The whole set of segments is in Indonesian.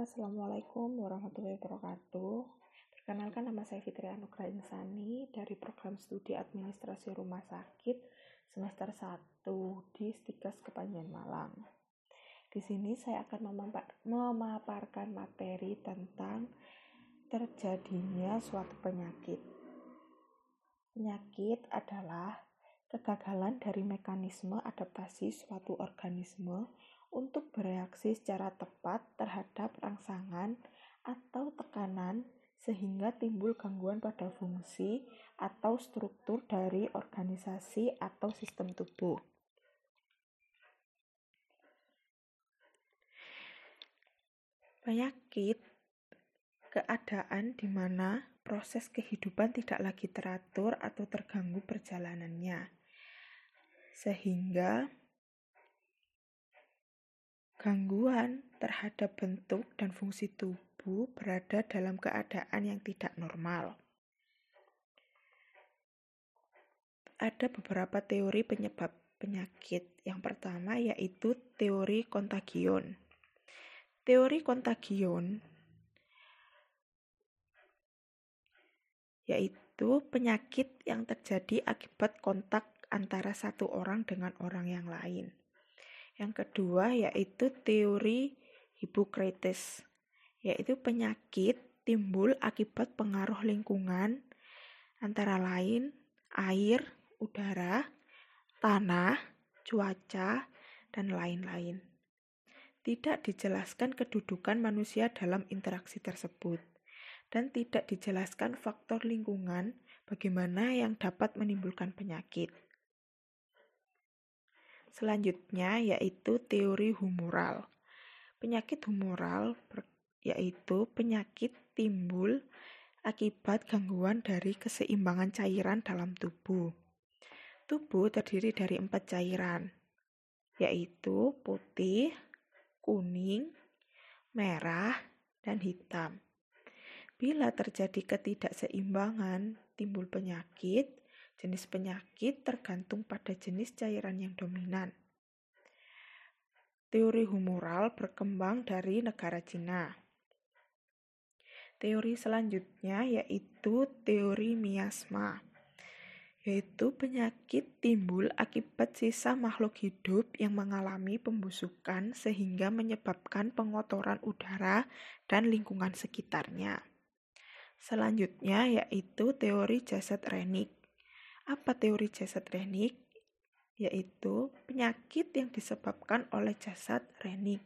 Assalamualaikum warahmatullahi wabarakatuh. Perkenalkan nama saya Fitri Anugrah Insani dari program studi administrasi rumah sakit semester 1 di Stikes Kepanjen Malang. Di sini saya akan memaparkan materi tentang terjadinya suatu penyakit. Penyakit adalah kegagalan dari mekanisme adaptasi suatu organisme untuk bereaksi secara tepat terhadap rangsangan atau tekanan sehingga timbul gangguan pada fungsi atau struktur dari organisasi atau sistem tubuh. Penyakit keadaan di mana proses kehidupan tidak lagi teratur atau terganggu perjalanannya, sehingga Gangguan terhadap bentuk dan fungsi tubuh berada dalam keadaan yang tidak normal. Ada beberapa teori penyebab penyakit. Yang pertama yaitu teori kontagion. Teori kontagion yaitu penyakit yang terjadi akibat kontak antara satu orang dengan orang yang lain. Yang kedua yaitu teori Hippocrates, yaitu penyakit timbul akibat pengaruh lingkungan antara lain air, udara, tanah, cuaca, dan lain-lain. Tidak dijelaskan kedudukan manusia dalam interaksi tersebut, dan tidak dijelaskan faktor lingkungan bagaimana yang dapat menimbulkan penyakit. Selanjutnya yaitu teori humoral. Penyakit humoral yaitu penyakit timbul akibat gangguan dari keseimbangan cairan dalam tubuh. Tubuh terdiri dari empat cairan, yaitu putih, kuning, merah, dan hitam. Bila terjadi ketidakseimbangan, timbul penyakit Jenis penyakit tergantung pada jenis cairan yang dominan. Teori humoral berkembang dari negara Cina. Teori selanjutnya yaitu teori miasma, yaitu penyakit timbul akibat sisa makhluk hidup yang mengalami pembusukan sehingga menyebabkan pengotoran udara dan lingkungan sekitarnya. Selanjutnya yaitu teori jasad renik. Apa teori jasad renik? Yaitu penyakit yang disebabkan oleh jasad renik.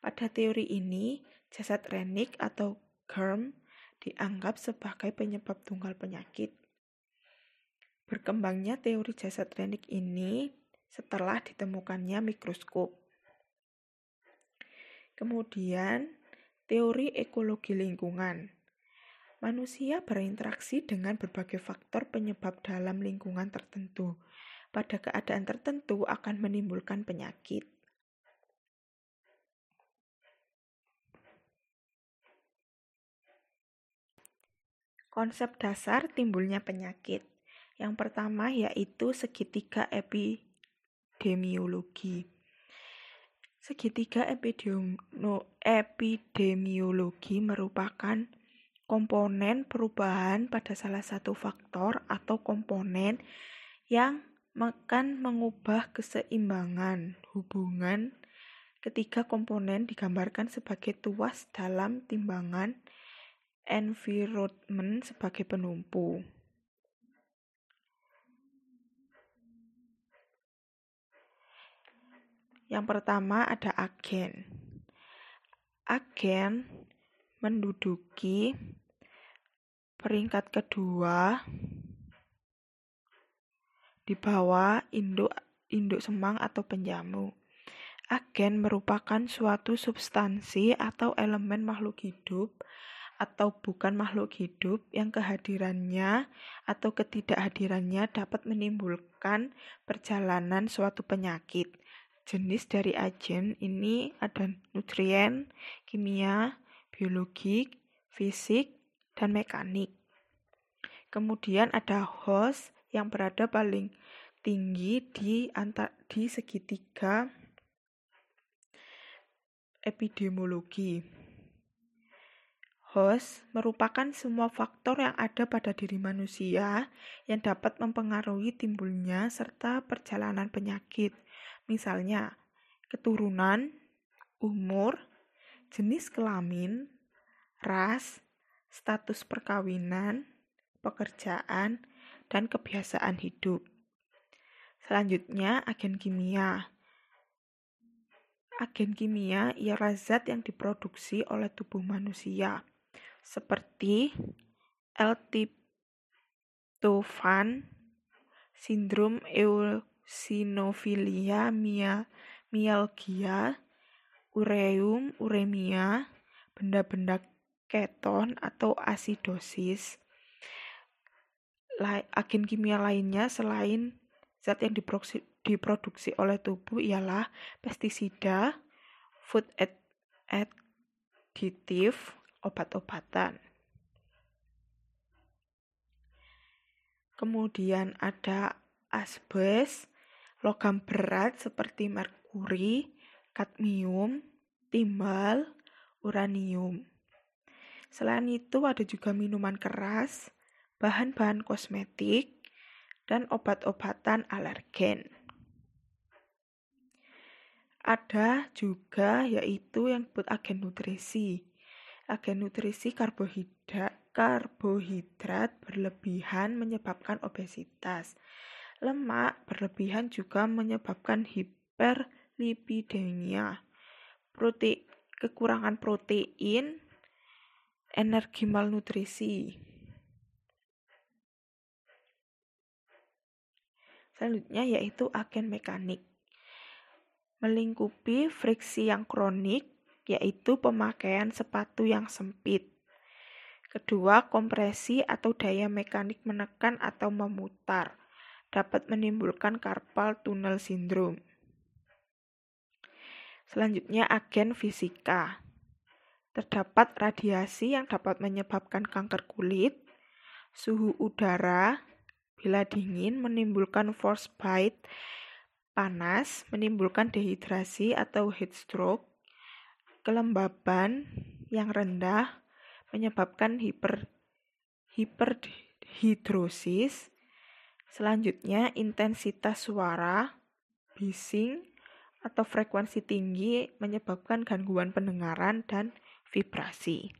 Pada teori ini, jasad renik atau germ dianggap sebagai penyebab tunggal penyakit. Berkembangnya teori jasad renik ini setelah ditemukannya mikroskop. Kemudian, teori ekologi lingkungan. Manusia berinteraksi dengan berbagai faktor penyebab dalam lingkungan tertentu. Pada keadaan tertentu akan menimbulkan penyakit. Konsep dasar timbulnya penyakit. Yang pertama yaitu segitiga epidemiologi. Segitiga epidemiologi merupakan komponen perubahan pada salah satu faktor atau komponen yang akan mengubah keseimbangan hubungan ketiga komponen digambarkan sebagai tuas dalam timbangan environment sebagai penumpu. Yang pertama ada agen. Agen menduduki Peringkat kedua di bawah induk induk semang atau penjamu. Agen merupakan suatu substansi atau elemen makhluk hidup atau bukan makhluk hidup yang kehadirannya atau ketidakhadirannya dapat menimbulkan perjalanan suatu penyakit. Jenis dari agen ini ada nutrien, kimia, biologi, fisik, dan mekanik. Kemudian ada host yang berada paling tinggi di antar di segitiga epidemiologi. Host merupakan semua faktor yang ada pada diri manusia yang dapat mempengaruhi timbulnya serta perjalanan penyakit. Misalnya, keturunan, umur, jenis kelamin, ras, status perkawinan, pekerjaan, dan kebiasaan hidup. Selanjutnya, agen kimia. Agen kimia ialah zat yang diproduksi oleh tubuh manusia seperti L-tryptophan, sindrom eosinofilia myalgia, ureum, uremia, benda-benda keton atau asidosis. Agen kimia lainnya selain zat yang diproduksi, diproduksi oleh tubuh ialah pestisida, food additive, obat-obatan. Kemudian ada asbes, logam berat seperti merkuri, kadmium, timbal, uranium. Selain itu ada juga minuman keras, bahan-bahan kosmetik, dan obat-obatan alergen. Ada juga yaitu yang buat agen nutrisi, agen nutrisi karbohidrat, karbohidrat berlebihan menyebabkan obesitas. Lemak berlebihan juga menyebabkan hiperlipidemia. Protein, kekurangan protein, energi malnutrisi. Selanjutnya yaitu agen mekanik. Melingkupi friksi yang kronik yaitu pemakaian sepatu yang sempit. Kedua, kompresi atau daya mekanik menekan atau memutar dapat menimbulkan carpal tunnel syndrome. Selanjutnya, agen fisika. Terdapat radiasi yang dapat menyebabkan kanker kulit, suhu udara, bila dingin menimbulkan frostbite, panas menimbulkan dehidrasi atau heat stroke, kelembaban yang rendah menyebabkan hiper hiperhidrosis. Selanjutnya, intensitas suara, bising, atau frekuensi tinggi menyebabkan gangguan pendengaran dan vibrasi.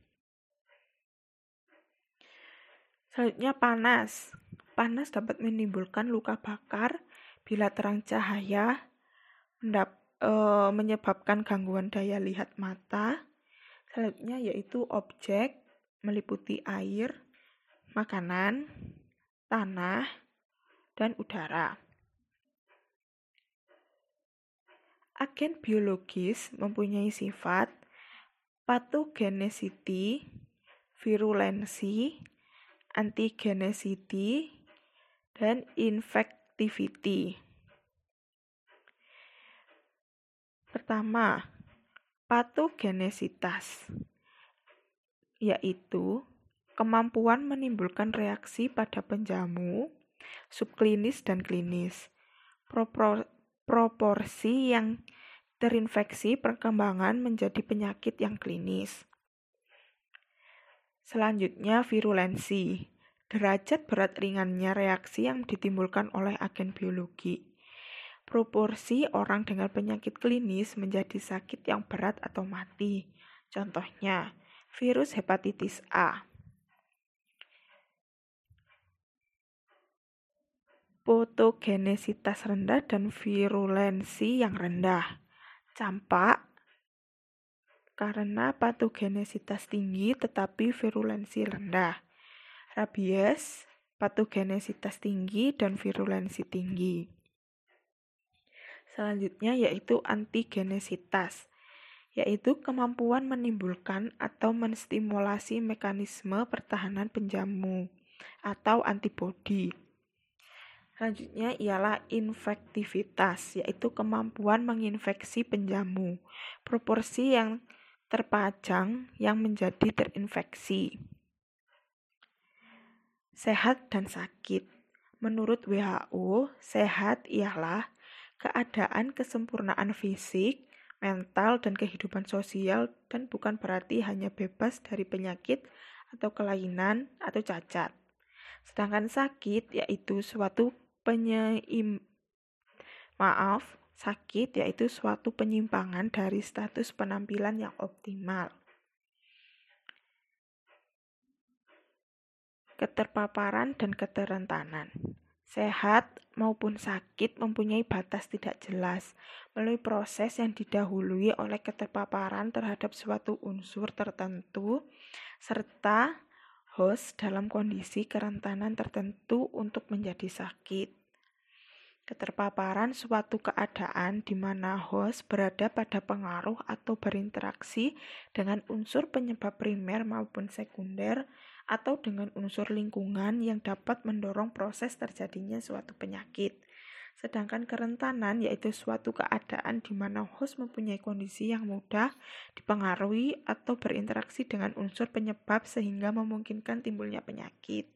Selanjutnya panas. Panas dapat menimbulkan luka bakar bila terang cahaya, e, menyebabkan gangguan daya lihat mata. Selanjutnya yaitu objek meliputi air, makanan, tanah, dan udara. Agen biologis mempunyai sifat patogenesity, virulensi, antigenesity, dan infectivity. Pertama, patogenesitas, yaitu kemampuan menimbulkan reaksi pada penjamu, subklinis dan klinis. Propor proporsi yang terinfeksi perkembangan menjadi penyakit yang klinis. Selanjutnya, virulensi. Derajat berat ringannya reaksi yang ditimbulkan oleh agen biologi proporsi orang dengan penyakit klinis menjadi sakit yang berat atau mati. Contohnya, virus hepatitis A. Potogenesitas rendah dan virulensi yang rendah. Campak karena patogenesitas tinggi tetapi virulensi rendah. Rabies, patogenesitas tinggi dan virulensi tinggi. Selanjutnya yaitu antigenesitas, yaitu kemampuan menimbulkan atau menstimulasi mekanisme pertahanan penjamu atau antibodi. Selanjutnya ialah infektivitas, yaitu kemampuan menginfeksi penjamu, proporsi yang terpajang yang menjadi terinfeksi. Sehat dan sakit. Menurut WHO, sehat ialah keadaan kesempurnaan fisik, mental, dan kehidupan sosial, dan bukan berarti hanya bebas dari penyakit atau kelainan atau cacat. Sedangkan sakit yaitu suatu penyeim maaf, sakit yaitu suatu penyimpangan dari status penampilan yang optimal. Keterpaparan dan keterentanan. Sehat maupun sakit mempunyai batas tidak jelas melalui proses yang didahului oleh keterpaparan terhadap suatu unsur tertentu serta host dalam kondisi kerentanan tertentu untuk menjadi sakit. Keterpaparan suatu keadaan di mana host berada pada pengaruh atau berinteraksi dengan unsur penyebab primer maupun sekunder atau dengan unsur lingkungan yang dapat mendorong proses terjadinya suatu penyakit. Sedangkan kerentanan yaitu suatu keadaan di mana host mempunyai kondisi yang mudah dipengaruhi atau berinteraksi dengan unsur penyebab sehingga memungkinkan timbulnya penyakit.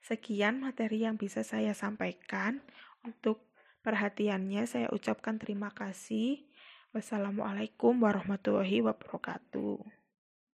Sekian materi yang bisa saya sampaikan. Untuk perhatiannya saya ucapkan terima kasih. Wassalamualaikum warahmatullahi wabarakatuh.